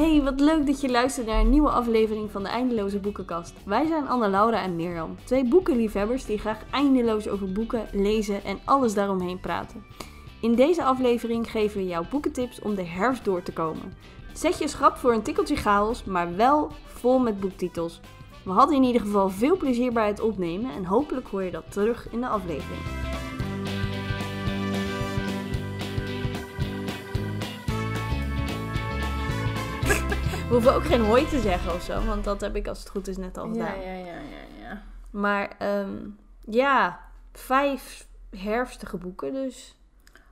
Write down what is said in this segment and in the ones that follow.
Hey, wat leuk dat je luistert naar een nieuwe aflevering van de Eindeloze Boekenkast. Wij zijn Anne-Laura en Mirjam, twee boekenliefhebbers die graag eindeloos over boeken, lezen en alles daaromheen praten. In deze aflevering geven we jou boekentips om de herfst door te komen. Zet je schrap voor een tikkeltje chaos, maar wel vol met boektitels. We hadden in ieder geval veel plezier bij het opnemen en hopelijk hoor je dat terug in de aflevering. We hoeven ook geen hoi te zeggen of zo, want dat heb ik als het goed is net al gedaan. Ja, ja, ja, ja, ja. Maar ehm, ja, vijf herfstige boeken dus.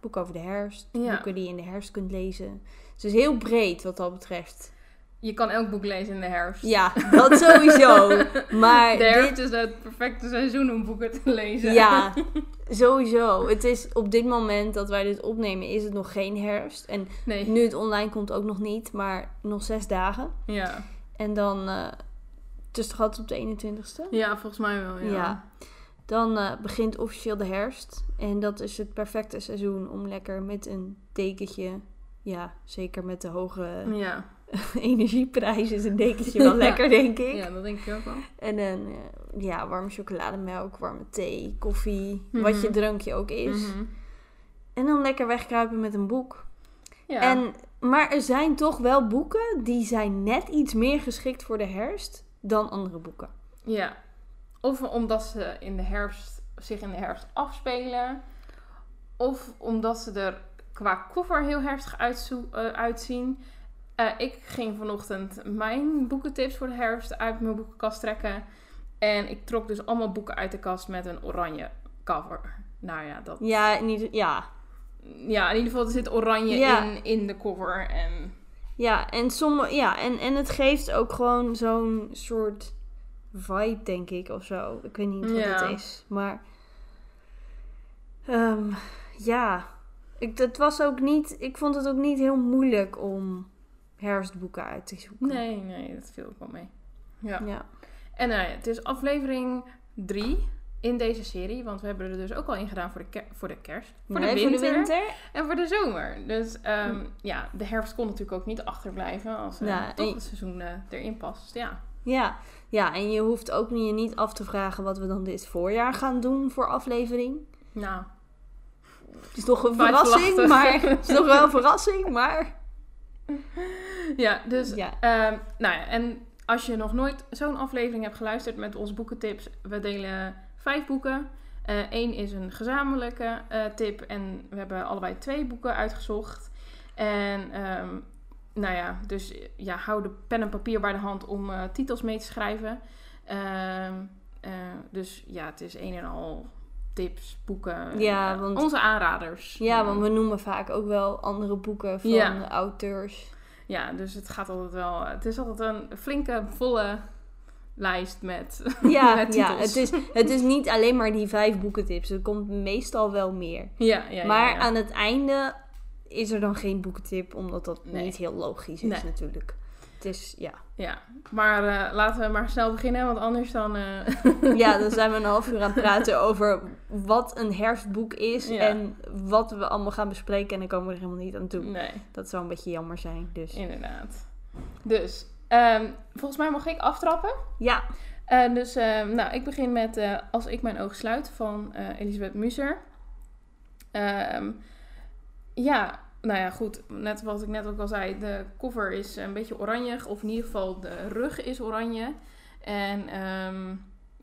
Boeken over de herfst, Ja. boeken die je in de herfst kunt lezen. Dus het is heel breed wat dat betreft. Je kan elk boek lezen in de herfst. Ja, dat sowieso. Maar de herfst dit, is het perfecte seizoen om boeken te lezen. ja, sowieso. Het is op dit moment dat wij dit opnemen, is het nog geen herfst. En Nee. nu het online komt ook nog niet, maar nog zes dagen. Ja. En dan, eh het is toch altijd op de 21ste? ja, volgens mij wel. Ja. Ja. Dan eh, begint officieel de herfst. En dat is het perfecte seizoen om lekker met een dekentje. Ja, zeker met de hoge Ja. energieprijzen is een dekentje wel lekker, denk ik. ja, dat denk ik ook wel. En dan eh, ja, warme chocolademelk, warme thee, koffie, Mhm. wat je drankje ook is. Mhm. En dan lekker wegkruipen met een boek. Ja. En, maar er zijn toch wel boeken die zijn net iets meer geschikt voor de herfst dan andere boeken. ja. Of omdat ze in de herfst, zich in de herfst afspelen. Of omdat ze er qua cover heel herfstig eh, uitzien. Eh, ik ging vanochtend mijn boekentips voor de herfst uit mijn boekenkast trekken. En ik trok dus allemaal boeken uit de kast met een oranje cover. Nou ja, dat... Ja, in ieder, ja, Ja, in ieder geval er zit oranje Ja. in, in de cover. En Ja, en, sommige, ja en, en het geeft ook gewoon zo'n soort vibe, denk ik, of zo. Ik weet niet wat Ja. het is. Maar ehm, ja, ik, het was ook niet, ik vond het ook niet heel moeilijk om herfstboeken uit te zoeken. nee, nee, dat viel ook wel mee. Ja. Ja. En nou ja, het is aflevering 3 in deze serie. Want we hebben er dus ook al in gedaan voor de, voor de kerst. Voor, Nee, de winter, voor de winter. En voor de zomer. Dus ehm, ja, de herfst kon natuurlijk ook niet achterblijven. Als eh, Ja, toch en- het seizoen eh, erin past. Ja. Ja. ja, en je hoeft ook niet, je niet af te vragen wat we dan dit voorjaar gaan doen voor aflevering. Nou, Het is toch een verrassing, maar het is toch wel een verrassing, maar ja, dus ja. Ehm, nou ja, en als je nog nooit zo'n aflevering hebt geluisterd met onze boekentips, we delen vijf boeken. Eén is een gezamenlijke eh, tip en we hebben allebei twee boeken uitgezocht. En ehm, nou ja, dus ja, hou de pen en papier bij de hand om eh, titels mee te schrijven. Ehm, eh, dus ja, het is een en al tips, boeken, Ja, eh, want- onze aanraders. Ja, want we noemen vaak ook wel andere boeken van Ja. auteurs. Ja, dus het gaat altijd wel. Het is altijd een flinke, volle lijst met, Ja, met ja het, is, het is niet alleen maar die vijf boekentips. Er komt meestal wel meer. Ja, ja, ja, maar ja. aan het einde is er dan geen boekentip, omdat dat Nee. niet heel logisch is Nee. natuurlijk. Het is, ja. Ja. Maar eh, laten we maar snel beginnen, want anders dan. eh, ja, dan zijn we een half uur aan het praten over wat een herfstboek is Ja. en wat we allemaal gaan bespreken. En dan komen we er helemaal niet aan toe. nee, Dat zou een beetje jammer zijn. Dus inderdaad. Dus, ehm, volgens mij mag ik aftrappen. ja, Eh, dus, ehm, nou, ik begin met Als ik mijn oog sluit van Elisabeth Muser. Ehm, ja, nou ja, goed. Net wat ik net ook al zei, de cover is een beetje oranje. Of in ieder geval de rug is oranje. En ehm,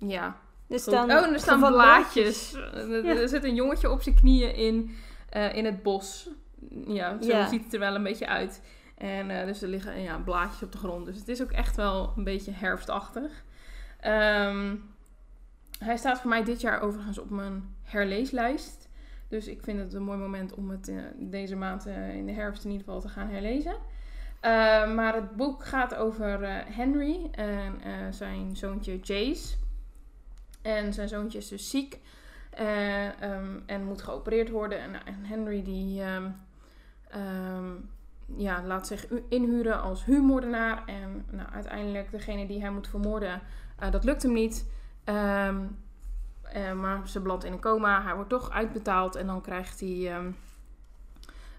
ja. er staan, oh, en er staan blaadjes. Er, Ja. er zit een jongetje op zijn knieën in, eh, in het bos. Ja, zo Ja. ziet het er wel een beetje uit. En eh, dus er liggen ja, blaadjes op de grond. Dus het is ook echt wel een beetje herfstachtig. Ehm, hij staat voor mij dit jaar overigens op mijn herleeslijst. Dus ik vind het een mooi moment om het eh, deze maand eh, in de herfst in ieder geval te gaan herlezen. Eh, maar het boek gaat over Henry en zijn zoontje Jace. En zijn zoontje is dus ziek eh, ehm, en moet geopereerd worden. En, en Henry die ehm, ehm, ja, laat zich inhuren als huurmoordenaar. En nou, uiteindelijk degene die hij moet vermoorden, dat lukt hem niet. Eh, maar ze belandt in een coma. Hij wordt toch uitbetaald. En dan krijgt hij... ehm,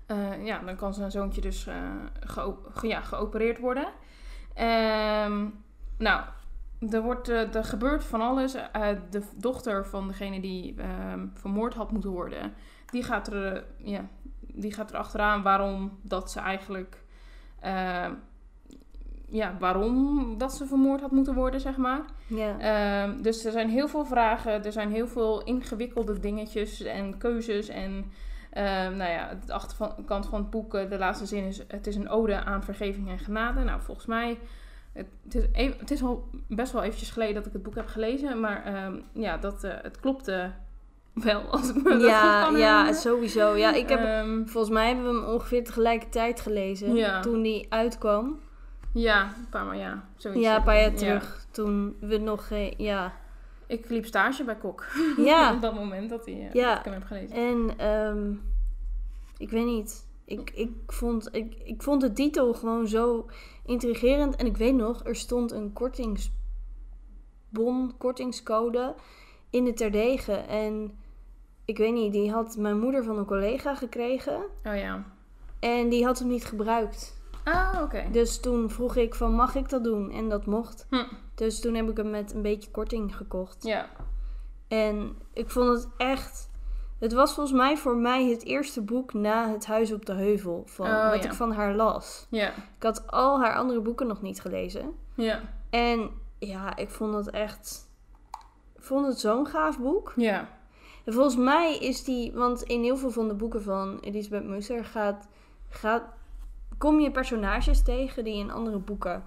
eh, ja, dan kan zijn zoontje dus eh, ja, geopereerd worden. Ehm, nou, er, wordt, er gebeurt van alles. De dochter van degene die ehm, vermoord had moeten worden, die gaat er, ja, die gaat er achteraan waarom dat ze eigenlijk. Ja, waarom dat ze vermoord had moeten worden, zeg maar. Ja. Ehm, dus er zijn heel veel vragen, er zijn heel veel ingewikkelde dingetjes en keuzes. En ehm, nou ja, de achterkant van het boek, eh, de laatste zin is: Het is een ode aan vergeving en genade. Nou, volgens mij, het, is, even- het is al best wel eventjes geleden dat ik het boek heb gelezen, maar ehm, ja, dat, eh, het klopte wel als ik me dat goed ja, kan ja, sowieso. Ja, ik heb, volgens mij hebben we hem ongeveer tegelijkertijd gelezen. Ja. Toen die uitkwam. Ja, een paar maar ja. Zoiets Ja, een paar jaar Ja. terug. Toen we nog geen... Ja. Ik liep stage bij Kok. Ja. Op dat moment dat, die, eh, Ja. dat ik hem heb gelezen. En ehm, ik weet niet. Ik, ik, vond, ik, ik vond de titel gewoon zo intrigerend. En ik weet nog, er stond een kortingsbon, kortingscode in de terdege. En ik weet niet, die had mijn moeder van een collega gekregen. Oh ja. En die had hem niet gebruikt. Ah, oké. Dus toen vroeg ik van, mag ik dat doen? En dat mocht. Hm. Dus toen heb ik hem met een beetje korting gekocht. Ja. En ik vond het echt. Het was volgens mij voor mij het eerste boek na Het Huis op de Heuvel. Van, Oh, wat ja. ik van haar las. Ja. Ik had al haar andere boeken nog niet gelezen. Ja. En ja, ik vond het echt. Ik vond het zo'n gaaf boek. Ja. En volgens mij is die. Want in heel veel van de boeken van Elisabeth Musser gaat. gaat kom je personages tegen die in andere boeken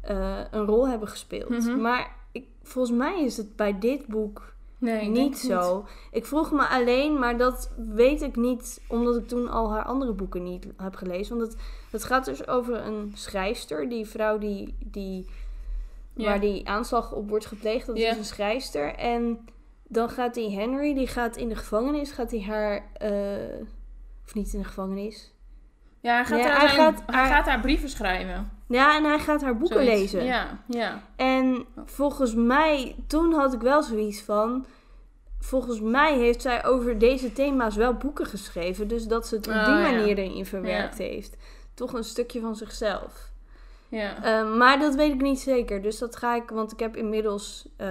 eh, een rol hebben gespeeld. Mhm. Maar ik, volgens mij is het bij dit boek Nee, niet zo. Ik vroeg me alleen, maar dat weet ik niet omdat ik toen al haar andere boeken niet heb gelezen. Want het, het gaat dus over een schrijfster, die vrouw die, die, waar die aanslag op wordt gepleegd, dat is een schrijfster. En dan gaat die Henry, die gaat in de gevangenis, gaat hij haar, eh, of niet in de gevangenis. Ja, hij gaat, daar, hij gaat- hij hij- gaat daar brieven schrijven. Ja, en hij gaat haar boeken Zoiets. lezen. Ja, ja. En volgens mij, toen had ik wel zoiets van. Volgens mij heeft zij over deze thema's wel boeken geschreven. Dus dat ze het op Oh, die ja. manier erin verwerkt heeft. Toch een stukje van zichzelf. Ja. Eh, maar dat weet ik niet zeker. Dus dat ga ik, want ik heb inmiddels eh,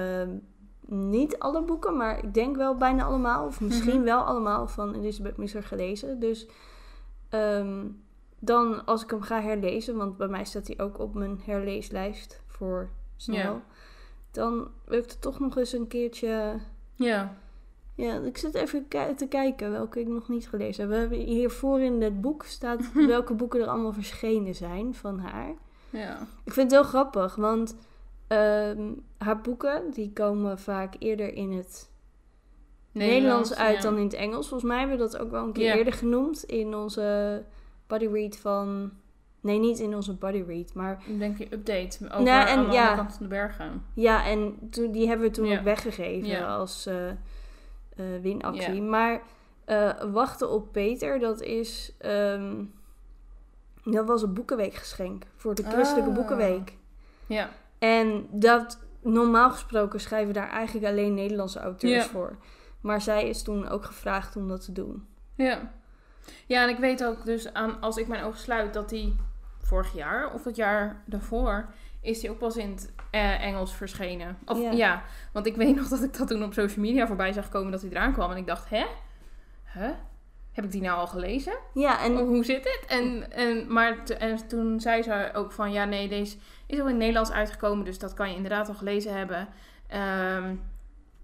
niet alle boeken, maar ik denk wel bijna allemaal. Of misschien Mhm. wel allemaal van Elisabeth Musser gelezen. Dus ehm, dan als ik hem ga herlezen, want bij mij staat hij ook op mijn herleeslijst voor snel. Dan wil ik er toch nog eens een keertje. Ja. Ja, ik zit even te kijken welke ik nog niet gelezen heb. We hebben hiervoor in het boek staat welke boeken er allemaal verschenen zijn van haar. Ja. Ik vind het heel grappig, want ehm, haar boeken die komen vaak eerder in het Nederlands, uit ja. dan in het Engels. Volgens mij hebben we dat ook wel een keer eerder genoemd in onze body read van... Nee, niet in onze body read, maar Ik denk je update over Nou, en aan ja. kant van de bergen. ja, en toen, die hebben we toen ook weggegeven als eh, eh, winactie. Maar eh, Wachten op Peter, dat is... ehm, dat was een boekenweekgeschenk voor de Christelijke Ah. Boekenweek. Ja. En dat, normaal gesproken schrijven daar eigenlijk alleen Nederlandse auteurs voor. Maar zij is toen ook gevraagd om dat te doen. Ja. Ja, en ik weet ook dus aan, als ik mijn ogen sluit dat die vorig jaar of het jaar daarvoor is die ook pas in het eh, Engels verschenen. Of Ja. ja. want ik weet nog dat ik dat toen op social media voorbij zag komen dat hij eraan kwam en ik dacht, hè? Huh? Heb ik die nou al gelezen? Ja, en Hoe- zit het? En, en, maar t- en toen zei ze ook van, ja nee, deze is al in het Nederlands uitgekomen, dus dat kan je inderdaad al gelezen hebben. Ehm,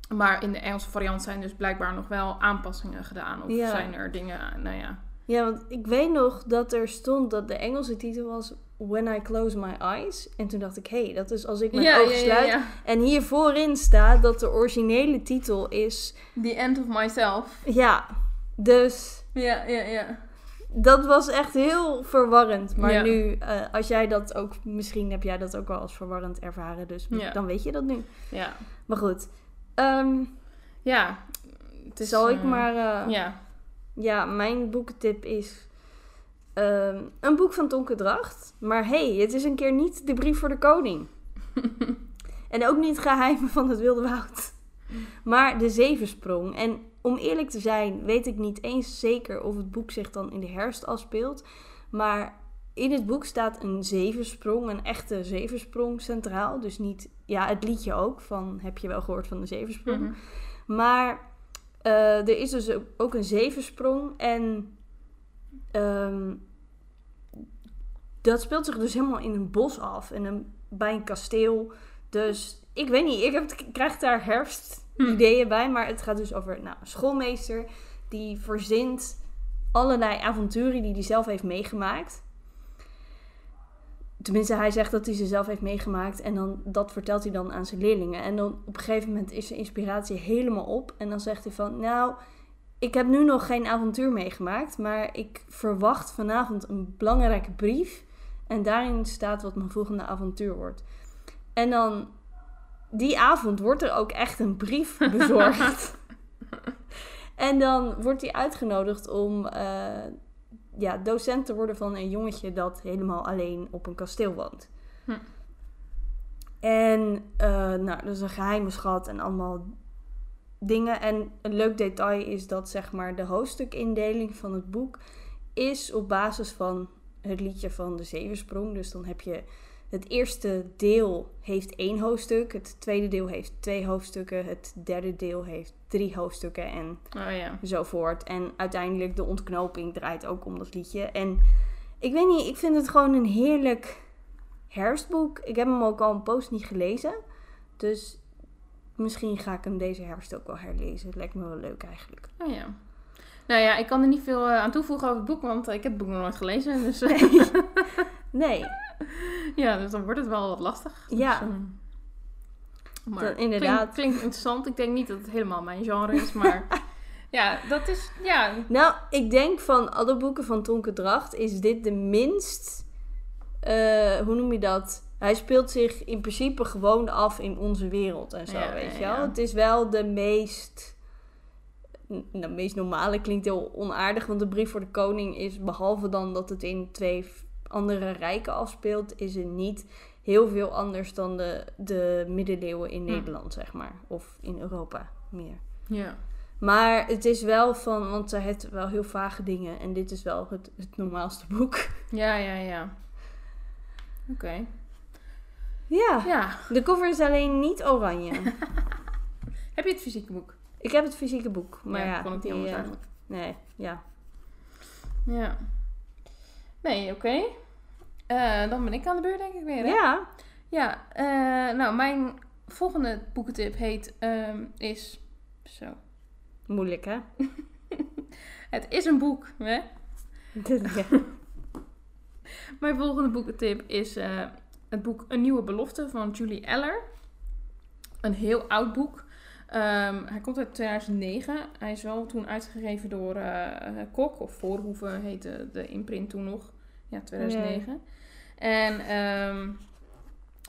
maar in de Engelse variant zijn dus blijkbaar nog wel aanpassingen gedaan. Of Ja. zijn er dingen, nou ja. Ja, want ik weet nog dat er stond dat de Engelse titel was When I Close My Eyes. En toen dacht ik, hé, hey, dat is als ik mijn ja, ogen ja, sluit. En hier voorin staat dat de originele titel is... The End of Myself. Ja, dus Ja, ja, ja. dat was echt heel verwarrend. Maar Ja. nu, eh, als jij dat ook... Misschien heb jij dat ook wel als verwarrend ervaren. Dus Ja. dan weet je dat nu. Ja, Maar goed. Ehm ja. Het is, zal ik eh, maar... eh, Ja. Ja, mijn boekentip is ehm, een boek van Tonke Dracht. Maar hey, het is een keer niet de brief voor de koning. en ook niet Geheimen van het Wilde Woud. Maar de Zevensprong. En om eerlijk te zijn, weet ik niet eens zeker of het boek zich dan in de herfst afspeelt. Maar in het boek staat een zevensprong, een echte zevensprong centraal. Dus niet, ja, het liedje ook van heb je wel gehoord van de zevensprong. Mhm. Maar eh, er is dus ook een zevensprong en ehm, dat speelt zich dus helemaal in een bos af en een, bij een kasteel. Dus ik weet niet, ik, heb, ik krijg daar herfstideeën bij, maar het gaat dus over nou, een schoolmeester die verzint allerlei avonturen die hij zelf heeft meegemaakt. Tenminste, hij zegt dat hij ze zelf heeft meegemaakt. En dan, dat vertelt hij dan aan zijn leerlingen. En dan op een gegeven moment is zijn inspiratie helemaal op. En dan zegt hij van, nou, ik heb nu nog geen avontuur meegemaakt. Maar ik verwacht vanavond een belangrijke brief. En daarin staat wat mijn volgende avontuur wordt. En dan, die avond wordt er ook echt een brief bezorgd. en dan wordt hij uitgenodigd om... eh, ja, docent te worden van een jongetje dat helemaal alleen op een kasteel woont. Hm. En eh, nou, dat is een geheime schat en allemaal dingen. En een leuk detail is dat zeg maar de hoofdstukindeling van het boek is op basis van het liedje van de Zevensprong. Dus dan heb je het eerste deel heeft één hoofdstuk, het tweede deel heeft twee hoofdstukken, het derde deel heeft drie hoofdstukken en Oh ja. zo voort. En uiteindelijk de ontknoping draait ook om dat liedje. En ik weet niet, ik vind het gewoon een heerlijk herfstboek. Ik heb hem ook al een post niet gelezen. Dus misschien ga ik hem deze herfst ook wel herlezen. Het lijkt me wel leuk eigenlijk. Oh ja. Nou ja, ik kan er niet veel eh, aan toevoegen over het boek, want ik heb het boek nog nooit gelezen. Dus, Nee. nee. ja, dus dan wordt het wel wat lastig. Dus, Ja. eh, maar Dat- inderdaad. Klinkt, klinkt interessant. Ik denk niet dat het helemaal mijn genre is, maar ja, dat is, ja, Nou, ik denk van alle boeken van Tonke Dracht is dit de minst... eh, hoe noem je dat? Hij speelt zich in principe gewoon af in onze wereld en zo, Ja, weet je wel. ja. Het is wel de meest... De meest normale klinkt heel onaardig, want de brief voor de koning is, behalve dan dat het in twee andere rijken afspeelt, is het niet heel veel anders dan de, de middeleeuwen in Hm. Nederland, zeg maar. Of in Europa meer. ja. Maar het is wel van, want zij heeft wel heel vage dingen. En dit is wel het, het normaalste boek. Ja, ja, ja. Oké. Ja, Ja. de cover is alleen niet oranje. Heb je het fysieke boek? ik heb het fysieke boek. Maar ja, kon het die, niet anders eh, eigenlijk. nee, ja. Ja. Nee, oké. Eh, dan ben ik aan de beurt, denk ik weer. Hè? Ja, Ja, eh, nou, mijn volgende boekentip heet, ehm, is, zo. moeilijk hè? Het is een boek, hè? ja. Mijn volgende boekentip is eh, het boek Een Nieuwe Belofte van Julie Eller. Een heel oud boek. Ehm, hij komt uit 2009. Hij is wel toen uitgegeven door eh, Kok, of Voorhoeven heette de imprint toen nog. Ja, 2009. En ehm,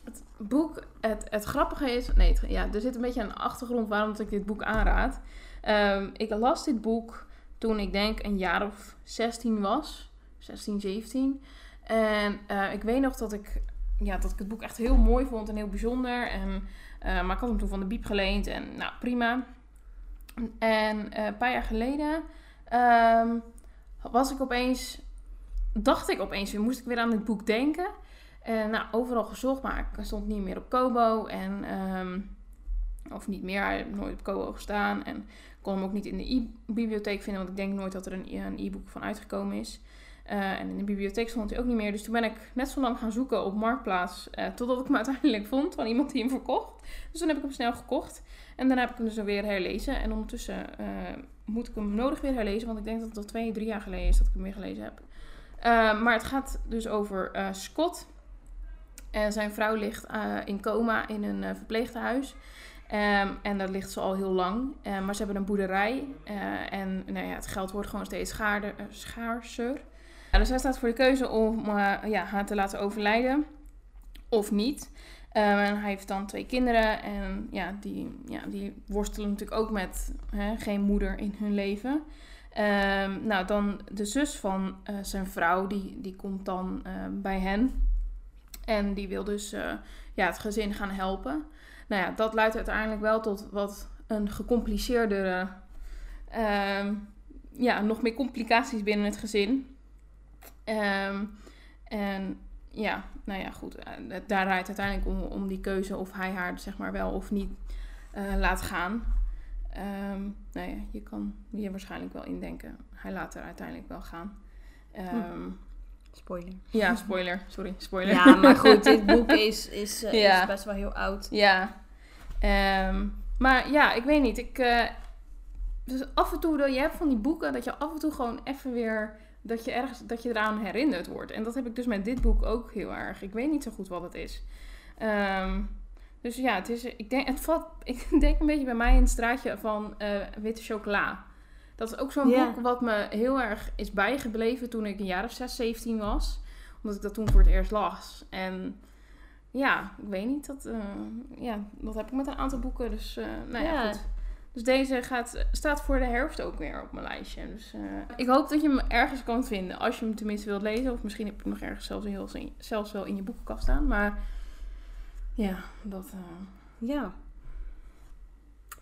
het boek, het, het grappige is... Nee, het- ja, er zit een beetje een achtergrond waarom dat ik dit boek aanraad. Ehm, ik las dit boek toen ik denk een jaar of 16 was. 16, 17. En eh, ik weet nog dat ik, ja, dat ik het boek echt heel mooi vond en heel bijzonder. En, eh, maar ik had hem toen van de Biep geleend en nou, prima. En eh, een paar jaar geleden ehm, was ik opeens, dacht ik opeens weer, moest ik weer aan dit boek denken. En nou, overal gezocht, maar ik stond niet meer op Kobo. En, ehm, of niet meer, heeft nooit op Kobo gestaan. En kon hem ook niet in de e-bibliotheek vinden, want ik denk nooit dat er een, e-book van uitgekomen is. Eh, en in de bibliotheek stond hij ook niet meer. Dus toen ben ik net zo lang gaan zoeken op Marktplaats. eh, totdat ik hem uiteindelijk vond van iemand die hem verkocht. Dus toen heb ik hem snel gekocht. En daarna heb ik hem dus weer herlezen. En ondertussen eh, moet ik hem nodig weer herlezen. Want ik denk dat het al twee, drie jaar geleden is dat ik hem weer gelezen heb. Eh, maar het gaat dus over eh, Scott. En zijn vrouw ligt eh, in coma in een verpleegtehuis. Ehm, en daar ligt ze al heel lang. Maar ze hebben een boerderij. en nou ja, het geld wordt gewoon steeds schaarser. Dus hij staat voor de keuze om ja, haar te laten overlijden of niet. Ehm, hij heeft dan twee kinderen en ja, die, ja, die worstelen natuurlijk ook met hè, geen moeder in hun leven. Ehm, nou, dan de zus van eh, zijn vrouw, die, die komt dan eh, bij hen. En die wil dus eh, ja, het gezin gaan helpen. Nou ja, dat leidt uiteindelijk wel tot wat een gecompliceerdere ehm, ja, nog meer complicaties binnen het gezin. Ehm, en ja, nou ja, goed. eh, Daar draait uiteindelijk om, om die keuze of hij haar zeg maar wel of niet laat gaan. Ehm, nou ja, je kan je waarschijnlijk wel indenken. Hij laat er uiteindelijk wel gaan. Ehm, Spoiler. Ja, spoiler. Sorry, spoiler. Ja, maar goed, dit boek is, is, eh, Ja. is best wel heel oud. Ja. Ehm, maar ja, ik weet niet. Ik, eh, dus af en toe, je hebt van die boeken, dat je af en toe gewoon even weer, dat je ergens, dat je eraan herinnerd wordt. En dat heb ik dus met dit boek ook heel erg. Ik weet niet zo goed wat het is. Ehm, dus ja, het is, ik denk, het valt, ik denk een beetje bij mij in het straatje van eh, witte chocola. Dat is ook zo'n boek wat me heel erg is bijgebleven toen ik een jaar of 6, 17 was. Omdat ik dat toen voor het eerst las. En ja, ik weet niet. Dat, eh, ja, dat heb ik met een aantal boeken. Dus eh, nou ja, goed. Dus deze gaat, staat voor de herfst ook weer op mijn lijstje. Dus ik hoop dat je hem ergens kan vinden. Als je hem tenminste wilt lezen. Of misschien heb je hem nog ergens zelfs, heel, zelfs wel in je boekenkast staan. Maar ja, dat... eh, Ja.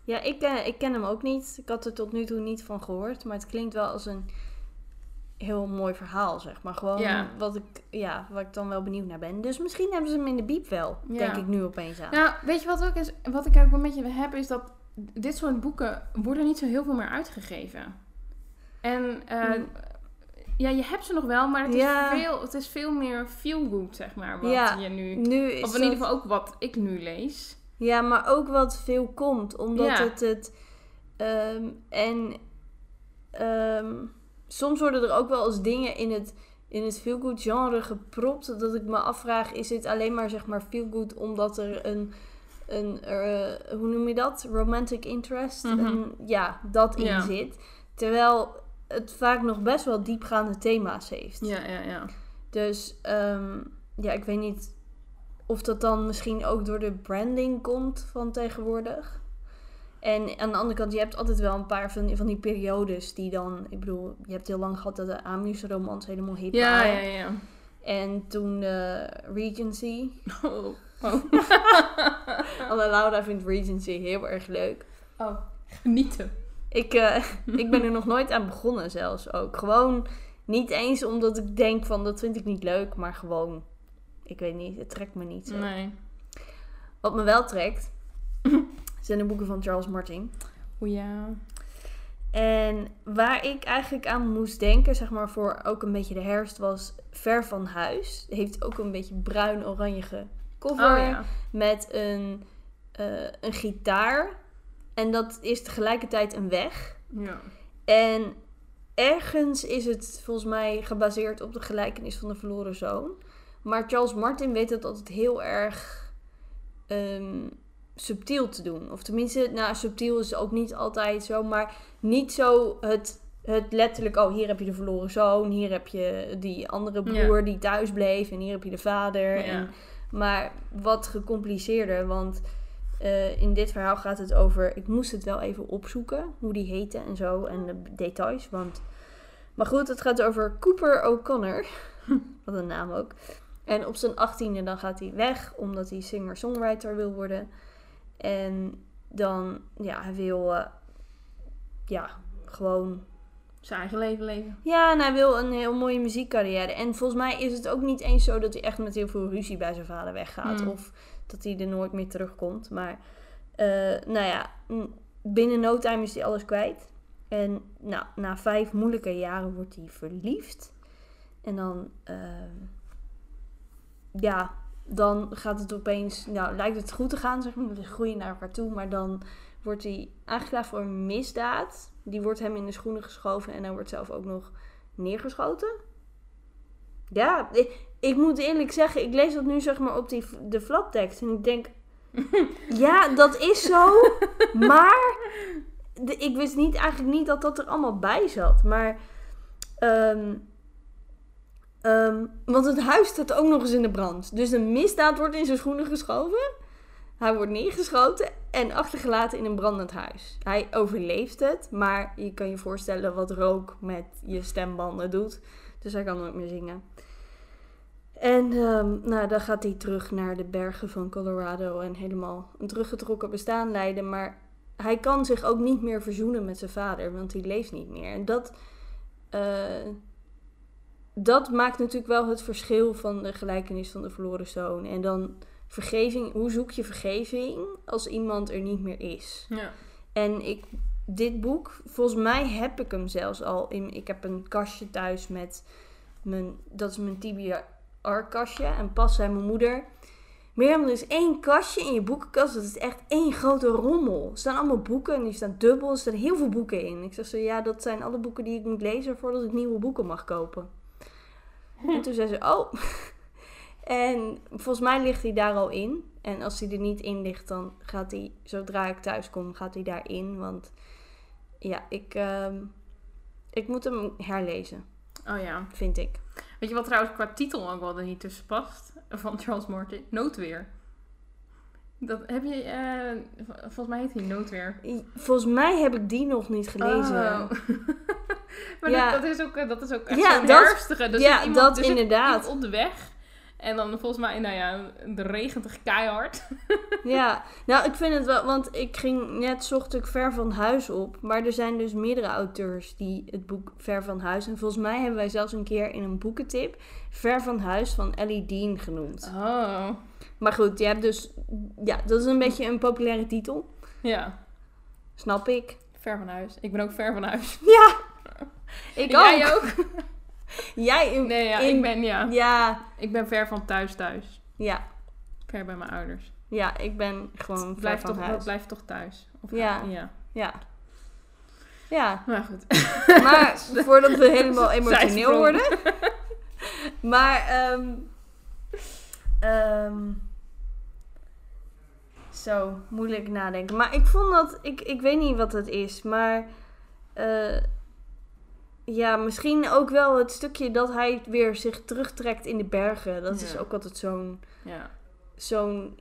Ja, ik, eh, ik ken hem ook niet. Ik had er tot nu toe niet van gehoord. Maar het klinkt wel als een heel mooi verhaal, zeg maar. Gewoon Ja. wat, ik, ja, waar ik dan wel benieuwd naar ben. Dus misschien hebben ze hem in de biep wel, Ja. denk ik nu opeens aan. Nou, weet je wat ook is? Wat ik ook een beetje heb, is dat dit soort boeken worden niet zo heel veel meer uitgegeven. En eh, Hmm. Ja, je hebt ze nog wel, maar het is, Ja. veel, het is veel meer feel-good, zeg maar, wat Ja, je nu... Nu is Of in ieder geval ook wat ik nu lees. Ja, maar ook wat veel komt. Omdat Ja. het het... ehm, en ehm, soms worden er ook wel eens dingen in het, in het feelgood genre gepropt. Dat ik me afvraag, is dit alleen maar zeg maar feelgood omdat er een... Een, eh, hoe noem je dat? Romantic interest. Mhm. Een- ja, dat in zit. Terwijl het vaak nog best wel diepgaande thema's heeft. Ja, ja, ja. Dus ehm, ja, ik weet niet of dat dan misschien ook door de branding komt van tegenwoordig. En aan de andere kant, je hebt altijd wel een paar van die, van die periodes die dan... Ik bedoel, je hebt heel lang gehad dat de Amusromans helemaal hip Ja, waren. ja, ja. En toen de Regency. Oh, oh. Anna Laura vindt Regency heel erg leuk. oh. genieten. Ik, eh, ik ben er nog nooit aan begonnen zelfs ook. Gewoon niet eens omdat ik denk van dat vind ik niet leuk, maar gewoon... Ik weet niet, het trekt me niet zo. Nee. Wat me wel trekt, zijn de boeken van Charles Martin. O ja. En waar ik eigenlijk aan moest denken, zeg maar voor ook een beetje de herfst, was Ver van Huis. Heeft ook een beetje bruin-oranjige cover Oh ja. met een, eh, een gitaar. En dat is tegelijkertijd een weg. Ja. En ergens is het volgens mij gebaseerd op de gelijkenis van de verloren zoon. Maar Charles Martin weet het altijd heel erg ehm, subtiel te doen. Of tenminste, nou, subtiel is ook niet altijd zo, maar niet zo het, het letterlijk, oh, hier heb je de verloren zoon, hier heb je die andere broer die thuis bleef en hier heb je de vader. Ja. En, maar wat gecompliceerder, want eh, in dit verhaal gaat het over, ik moest het wel even opzoeken, hoe die heette en zo en de details, want... Maar goed, het gaat over Cooper O'Connor. Wat een naam ook. En op zijn achttiende dan gaat hij weg, omdat hij singer-songwriter wil worden. En dan, ja, hij wil, eh, ja, gewoon... Zijn eigen leven leven. Ja, en hij wil een heel mooie muziekcarrière. En volgens mij is het ook niet eens zo dat hij echt met heel veel ruzie bij zijn vader weggaat. Hmm. Of dat hij er nooit meer terugkomt. Maar, eh, nou ja, binnen no time is hij alles kwijt. En nou, na vijf moeilijke jaren wordt hij verliefd. En dan, ehm, ja, dan gaat het opeens, nou, lijkt het goed te gaan, zeg maar. We groeien naar elkaar toe. Maar dan wordt hij aangeklaagd voor een misdaad. Die wordt hem in de schoenen geschoven en hij wordt zelf ook nog neergeschoten. Ja, ik, moet eerlijk zeggen, ik lees dat nu zeg maar op die, de flaptekst. En ik denk, ja, dat is zo. Maar de, ik wist niet, eigenlijk niet dat dat er allemaal bij zat. Maar, ehm, ehm, want het huis staat ook nog eens in de brand. Dus een misdaad wordt in zijn schoenen geschoven. Hij wordt neergeschoten en achtergelaten in een brandend huis. Hij overleeft het, maar je kan je voorstellen wat rook met je stembanden doet. Dus hij kan nooit meer zingen. En ehm, nou, dan gaat hij terug naar de bergen van Colorado en helemaal een teruggetrokken bestaan leiden. Maar hij kan zich ook niet meer verzoenen met zijn vader, want hij leeft niet meer. En dat, eh, dat maakt natuurlijk wel het verschil van de gelijkenis van de verloren zoon. En dan vergeving, hoe zoek je vergeving als iemand er niet meer is? Ja. En ik, dit boek, volgens mij heb ik hem zelfs al in. Ik heb een kastje thuis met mijn, dat is mijn TBR-kastje. En pas zei mijn moeder. Mirjam, er is één kastje in je boekenkast. Dat is echt één grote rommel. Er staan allemaal boeken en die staan dubbel. Er staan heel veel boeken in. Ik zeg zo, ja, dat zijn alle boeken die ik moet lezen voordat ik nieuwe boeken mag kopen. En toen zei ze, oh. En volgens mij ligt hij daar al in. En als hij er niet in ligt, dan gaat hij, zodra ik thuis kom, gaat hij daarin. Want ja, ik, ehm, ik moet hem herlezen, Oh ja. vind ik. Weet je wat trouwens qua titel ook wel er niet tussen past? Van Charles Martin. Noodweer. Dat heb je... eh, volgens mij heet hij Noodweer. Volgens mij heb ik die nog niet gelezen. Oh. maar Ja. dat, dat is ook, eh, dat is ook echt Ja, zo'n dat- herfstige. Dus ja, iemand, dat zit inderdaad. op de weg. En dan volgens mij, nou ja, de regent keihard. Ja, nou ik vind het wel, want ik ging net zocht ik Ver van Huis op. Maar er zijn dus meerdere auteurs die het boek Ver van Huis. En volgens mij hebben wij zelfs een keer in een boekentip Ver van Huis van Ellie Dean genoemd. Oh. Maar goed, je hebt dus, ja, dat is een beetje een populaire titel. Ja, Snap ik. ver van huis. Ik ben ook ver van huis. Ja, ik ook. Jij ook? Jij in, Nee, ja, in- ik ben, ja. Ja, Ik ben ver van thuis thuis. ja, Ver bij mijn ouders. ja, ik ben gewoon ver Blijf van toch, huis. blijf toch thuis. Of Ja. ja. Ja. Ja, Maar goed. maar voordat we helemaal emotioneel worden. Maar, ehm ehm, zo, moeilijk nadenken. Maar ik vond dat, ik, ik weet niet wat het is, maar eh, ja, misschien ook wel het stukje dat hij weer zich terugtrekt in de bergen. Dat is Ja. ook altijd zo'n Ja. zo'n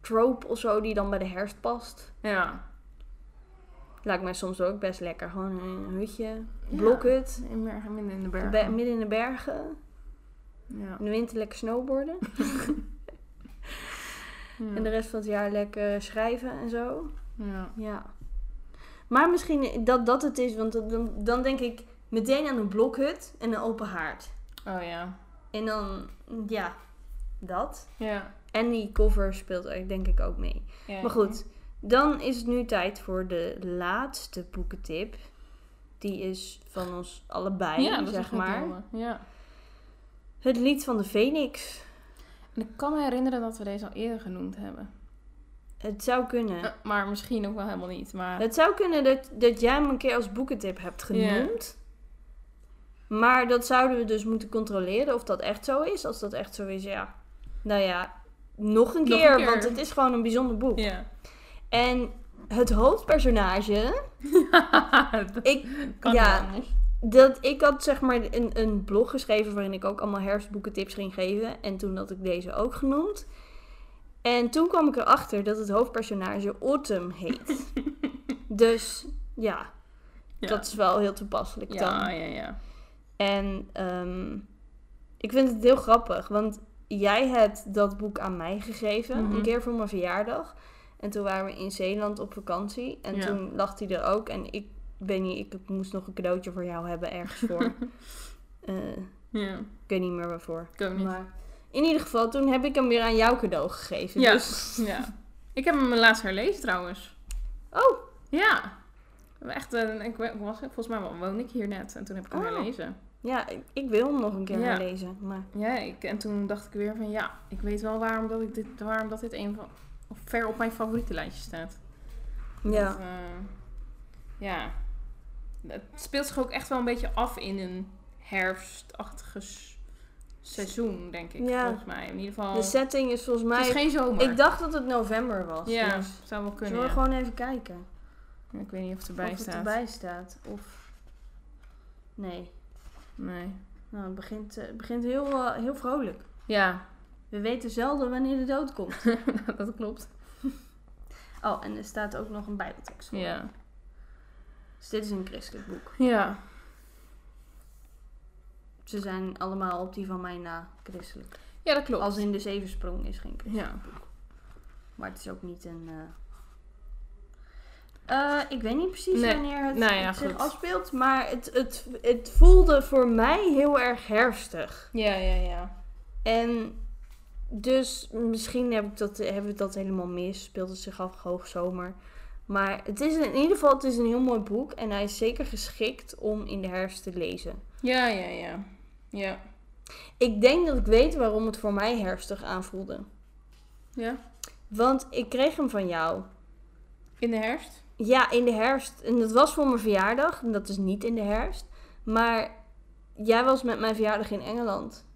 trope of zo die dan bij de herfst past. Ja. Lijkt mij soms ook best lekker. Gewoon een hutje, blokhut, In bergen, midden in de bergen. be- midden in de bergen. ja. In de winter lekker snowboarden. Ja. En de rest van het jaar lekker schrijven en zo. ja. Ja. Maar misschien dat dat het is, want dan, dan denk ik meteen aan een blokhut en een open haard. Oh ja. En dan, ja, dat. Ja. En die cover speelt er denk ik ook mee. ja. Maar goed, dan is het nu tijd voor de laatste boekentip. Die is van ons allebei, Ja, dat is zeg maar. Ja. Het lied van de Phoenix. En ik kan me herinneren dat we deze al eerder genoemd hebben. Het zou kunnen. Eh, Maar misschien ook wel helemaal niet. Maar Het zou kunnen dat, dat jij hem een keer als boekentip hebt genoemd. Maar dat zouden we dus moeten controleren of dat echt zo is. Als dat echt zo is, ja. Nou ja, nog een Nog keer, een keer. want het is gewoon een bijzonder boek. ja. En het hoofdpersonage, dat ik, kan ja, dat, ik had zeg maar een, een blog geschreven waarin ik ook allemaal herfstboekentips ging geven. En toen had ik deze ook genoemd. En toen kwam ik erachter dat het hoofdpersonage Autumn heet. dus ja, Ja. dat is wel heel toepasselijk ja, dan. ja, ja. En ehm, ik vind het heel grappig, want jij hebt dat boek aan mij gegeven, Mhm. een keer voor mijn verjaardag. En toen waren we in Zeeland op vakantie en Ja. toen lag hij er ook. En ik ben niet, ik moest nog een cadeautje voor jou hebben ergens voor. Eh, Ja, ik weet niet meer waarvoor. ik ook niet. Maar in ieder geval, toen heb ik hem weer aan jou cadeau gegeven. Ja. Dus, ja. Ik heb hem laatst herlezen trouwens. oh, Ja. Echt, ik wa- was, volgens mij woonde ik hier net en toen heb ik hem Oh. herlezen. Ja, ik, ik wil hem nog een keer Ja. herlezen. Maar Ja, ik, en toen dacht ik weer van ja, ik weet wel waarom dat, ik dit, waarom dat dit een van, of ver op mijn favoriete lijstje staat. ja, eh, ja. Het speelt zich ook echt wel een beetje af in een herfstachtige seizoen, denk ik. Ja. Volgens mij. In ieder geval. de setting is volgens het is mij... geen zomer. Ik dacht dat het november was. ja, dus zou wel kunnen. zullen we ja. gewoon even kijken? Ik weet niet of het erbij of het staat. erbij staat. Of... Nee. Nee. Nou, het begint, eh, het begint heel, eh, heel vrolijk. Ja, We weten zelden wanneer de dood komt. dat klopt. Oh, en er staat ook nog een bijbeltekst voor. Ja. Dus dit is een christelijk boek. Ja. Ze zijn allemaal op die van mij na christelijk. Ja, dat klopt. Als in de zevensprong is geen christelijk Ja. boek. Maar het is ook niet een... Eh, ik weet niet precies Nee. wanneer het, Nou ja, het zich afspeelt, maar het, het, het voelde voor mij heel erg herfstig. Ja, ja, ja. En dus misschien heb ik dat, hebben we dat helemaal mis. Speelt het zich af hoogzomer. Maar het is in ieder geval het is een heel mooi boek. En hij is zeker geschikt om in de herfst te lezen. Ja, ja, ja. Ja. Ik denk dat ik weet waarom het voor mij herfstig aanvoelde. Ja. Want ik kreeg hem van jou. In de herfst? Ja, in de herfst. En dat was voor mijn verjaardag. En dat is niet in de herfst. Maar jij was met mijn verjaardag in Engeland.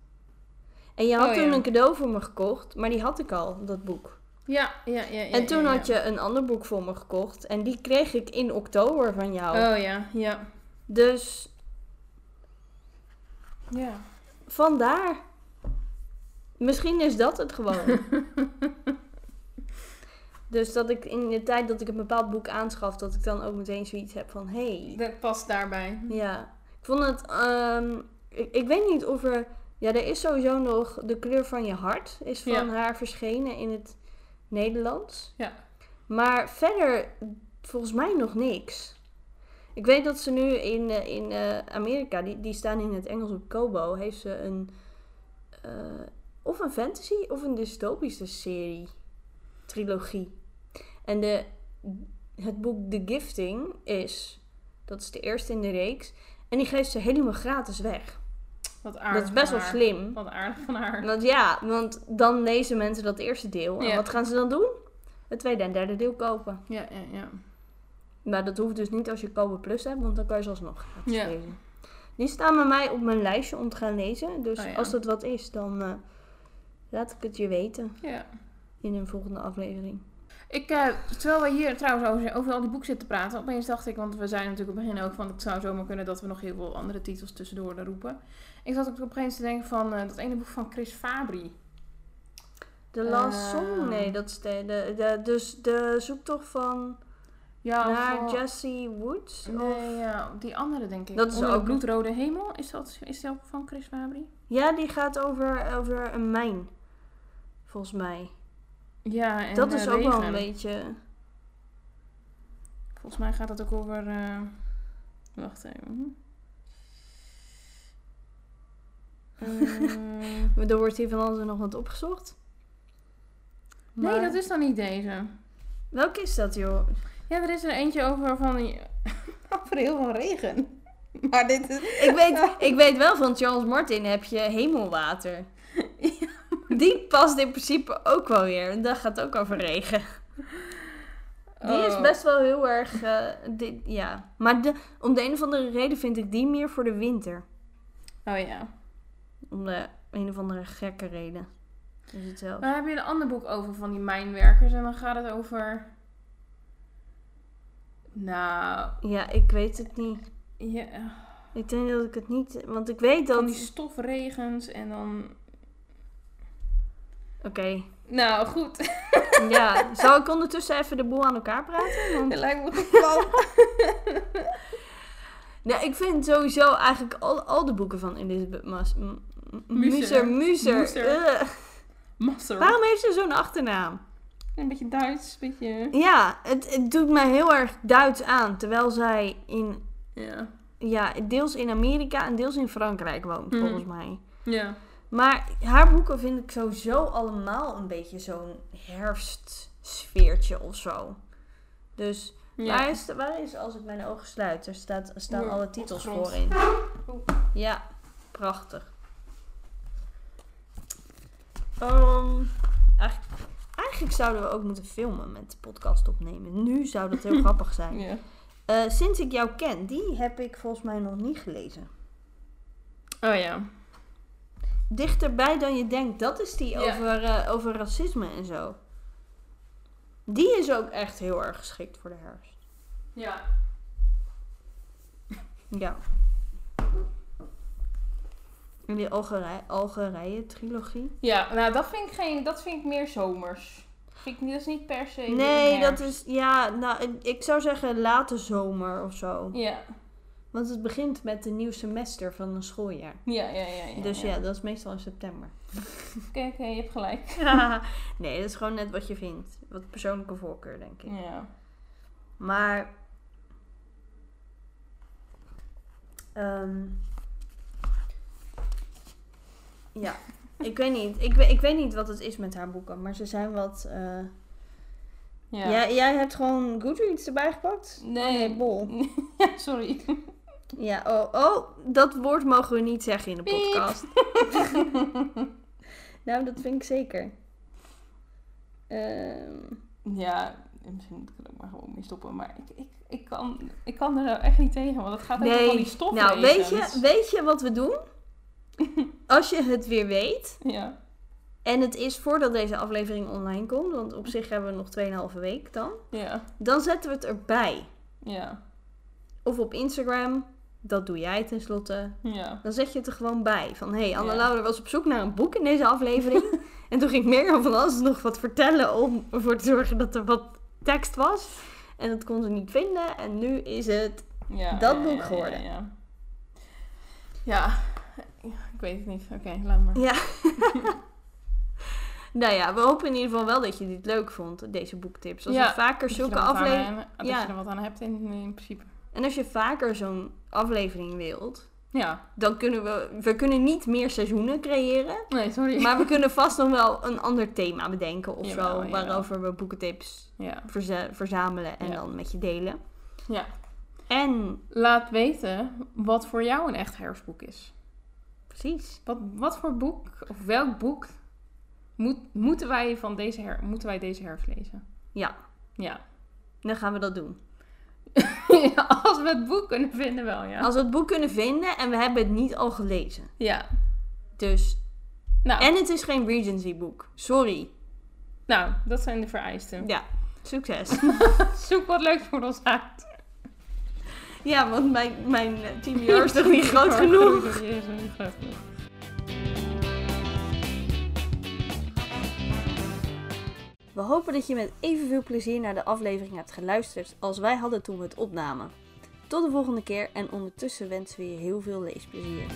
En je had Oh, toen ja. een cadeau voor me gekocht. Maar die had ik al, dat boek. Ja, ja, ja. ja En toen ja, had je een ander boek voor me gekocht. En die kreeg ik in oktober van jou. Oh ja, ja. Dus Ja. vandaar. Misschien is dat het gewoon. dus dat ik in de tijd dat ik een bepaald boek aanschaf, dat ik dan ook meteen zoiets heb van... Hey, Dat past daarbij. ja. Ik vond het... ehm, ik, ik weet niet of er... Ja, er is sowieso nog De kleur van je hart. Is van Ja. haar verschenen in het Nederlands. Ja. Maar verder volgens mij nog niks. Ik weet dat ze nu in, eh, in eh, Amerika, die, die staan in het Engels op Kobo, heeft ze een eh, of een fantasy of een dystopische serie, trilogie. En de, het boek The Gifting is, dat is de eerste in de reeks, en die geeft ze helemaal gratis weg. Wat aardig dat is best wel haar. slim. Wat aardig van haar. Want ja, want dan lezen mensen dat eerste deel. En wat gaan ze dan doen? Het tweede en derde deel kopen. Ja, ja, ja. Maar dat hoeft dus niet als je Kobo Plus hebt, want dan kan je ze alsnog gratis Ja. lezen. Die staan bij mij op mijn lijstje om te gaan lezen. Dus Oh ja. als dat wat is, dan eh, laat ik het je weten ja. in een volgende aflevering. Ik, eh, terwijl we hier trouwens over, over al die boeken zitten praten, opeens dacht ik, want we zijn natuurlijk op het begin ook van, het zou zomaar kunnen dat we nog heel veel andere titels tussendoor roepen. Ik zat ook opeens te denken van eh, dat ene boek van Chris Fabry. The Last Eh. Song? Nee, dat is de, de, de, dus de zoektocht van Ja, naar of- Jesse Woods? Of- Nee, ja, die andere denk ik. Dat is Onder de ook- bloedrode hemel. Is dat, is ook van Chris Fabry? Ja, die gaat over, over een mijn. Volgens mij. Ja, en dat is eh, ook wel een beetje... Volgens mij gaat het ook over... eh, Wacht even. Eh, Er wordt hier van alles en nog wat opgezocht. nee, dat is dan niet deze. Welke is dat, joh? Ja, er is er eentje over van... over heel veel regen. Maar dit is... Ik weet, ik weet wel van Charles Martin heb je hemelwater. Die past in principe ook wel weer. En dat gaat ook over regen. Die is Oh. best wel heel erg... eh, ja. Maar de, om de een of andere reden vind ik die meer voor de winter. Oh ja. Om de een of andere gekke reden. Is het zelf. Dan heb je een ander boek over van die mijnwerkers. En dan gaat het over... Nou... Ja, ik weet het niet. Ja, Ik denk dat ik het niet... Want ik weet van die dat... stofregens en dan... Oké. Nou, goed. Ja. Zal ik ondertussen even de boel aan elkaar praten? Want Het lijkt me goed plan. Nou, ik vind sowieso eigenlijk al, al de boeken van Elizabeth Mas... Muser. Muser. Masser. Waarom heeft ze zo'n achternaam? Een beetje Duits, een beetje... Ja, het, het doet mij heel erg Duits aan. Terwijl zij in, Ja. ja, deels in Amerika en deels in Frankrijk woont, Mhm. volgens mij. Ja. Maar haar boeken vind ik sowieso allemaal een beetje zo'n herfstsfeertje of zo. Dus ja. waar, is, waar is Als ik mijn ogen sluit? Er, staat, er staan alle titels voor in. Ja, prachtig. Eigenlijk, eigenlijk zouden we ook moeten filmen met de podcast opnemen. Nu zou dat heel grappig zijn. Ja. Eh, sinds ik jou ken, die heb ik volgens mij nog niet gelezen. Oh ja. Dichterbij dan je denkt, dat is die Ja. over, eh, over racisme en zo. Die is ook echt heel erg geschikt voor de herfst. Ja. Ja. En die Algerije, Algerije trilogie. Ja, nou dat vind ik geen... Dat vind ik meer zomers. Vind ik, dat is niet per se... Nee, dat is, ja, nou, ik zou zeggen late zomer of zo. Ja. Want het begint met een nieuw semester van een schooljaar. Ja, ja, ja. ja dus ja, dat is meestal in september. Oké, oké, je hebt gelijk. nee, dat is gewoon net wat je vindt. Wat persoonlijke voorkeur, denk ik. Ja. Maar. ehm, ja, ik weet niet. Ik, weet- ik weet niet wat het is met haar boeken, maar ze zijn wat. eh, Ja. Jij, jij hebt gewoon Goodreads erbij gepakt? Nee. bol. ja, sorry. Ja, oh, oh, dat woord mogen we niet zeggen in de podcast. nou, dat vind ik zeker. Ehm, Ja, misschien moet ik er ook maar gewoon mee stoppen. Maar ik, ik, ik, kan, ik kan er nou echt niet tegen, want het gaat over van die stof nou, weet je, weet je wat we doen? Als je het weer weet, Ja. en het is voordat deze aflevering online komt, want op zich hebben we nog 2,5 week dan, Ja. dan zetten we het erbij. Ja. Of op Instagram, dat doe jij tenslotte. Ja. Dan zet je het er gewoon bij. Van, hé, hey, Anne Ja. Laura was op zoek naar een boek in deze aflevering. en toen ging Mirjam van alles nog wat vertellen om ervoor te zorgen dat er wat tekst was. En dat kon ze niet vinden. En nu is het... ja. Dat boek ja, ja, geworden. Ja. Ja. Ik weet het niet. Oké, laat maar. Ja. nou ja, we hopen in ieder geval wel dat je dit leuk vond, deze boektips. Als Ja, je vaker zulke er afleveringen... Dat je er wat aan hebt in, in principe. En als je vaker zo'n aflevering wilt, Ja. dan kunnen we... We kunnen niet meer seizoenen creëren. Nee, sorry. Maar we kunnen vast nog wel een ander thema bedenken of Jawel, zo. jawel. Waarover we boekentips Ja. verza- verzamelen en Ja. dan met je delen. ja. En Laat weten wat voor jou een echt herfstboek is. precies. Wat, wat voor boek, of welk boek, moet, moeten, wij van deze her, moeten wij deze herfst lezen? Ja, Ja. dan gaan we dat doen. Als we het boek kunnen vinden wel, ja. Als we het boek kunnen vinden en we hebben het niet al gelezen. Ja. Dus. Nou, En het is geen Regency boek. Sorry. nou, dat zijn de vereisten. Ja, succes. Zoek wat leuks voor ons uit. ja, want mijn, mijn TBR is toch niet groot genoeg. Is nog niet groot genoeg. We hopen dat je met evenveel plezier naar de aflevering hebt geluisterd als wij hadden toen we het opnamen. Tot de volgende keer en ondertussen wensen we je heel veel leesplezier.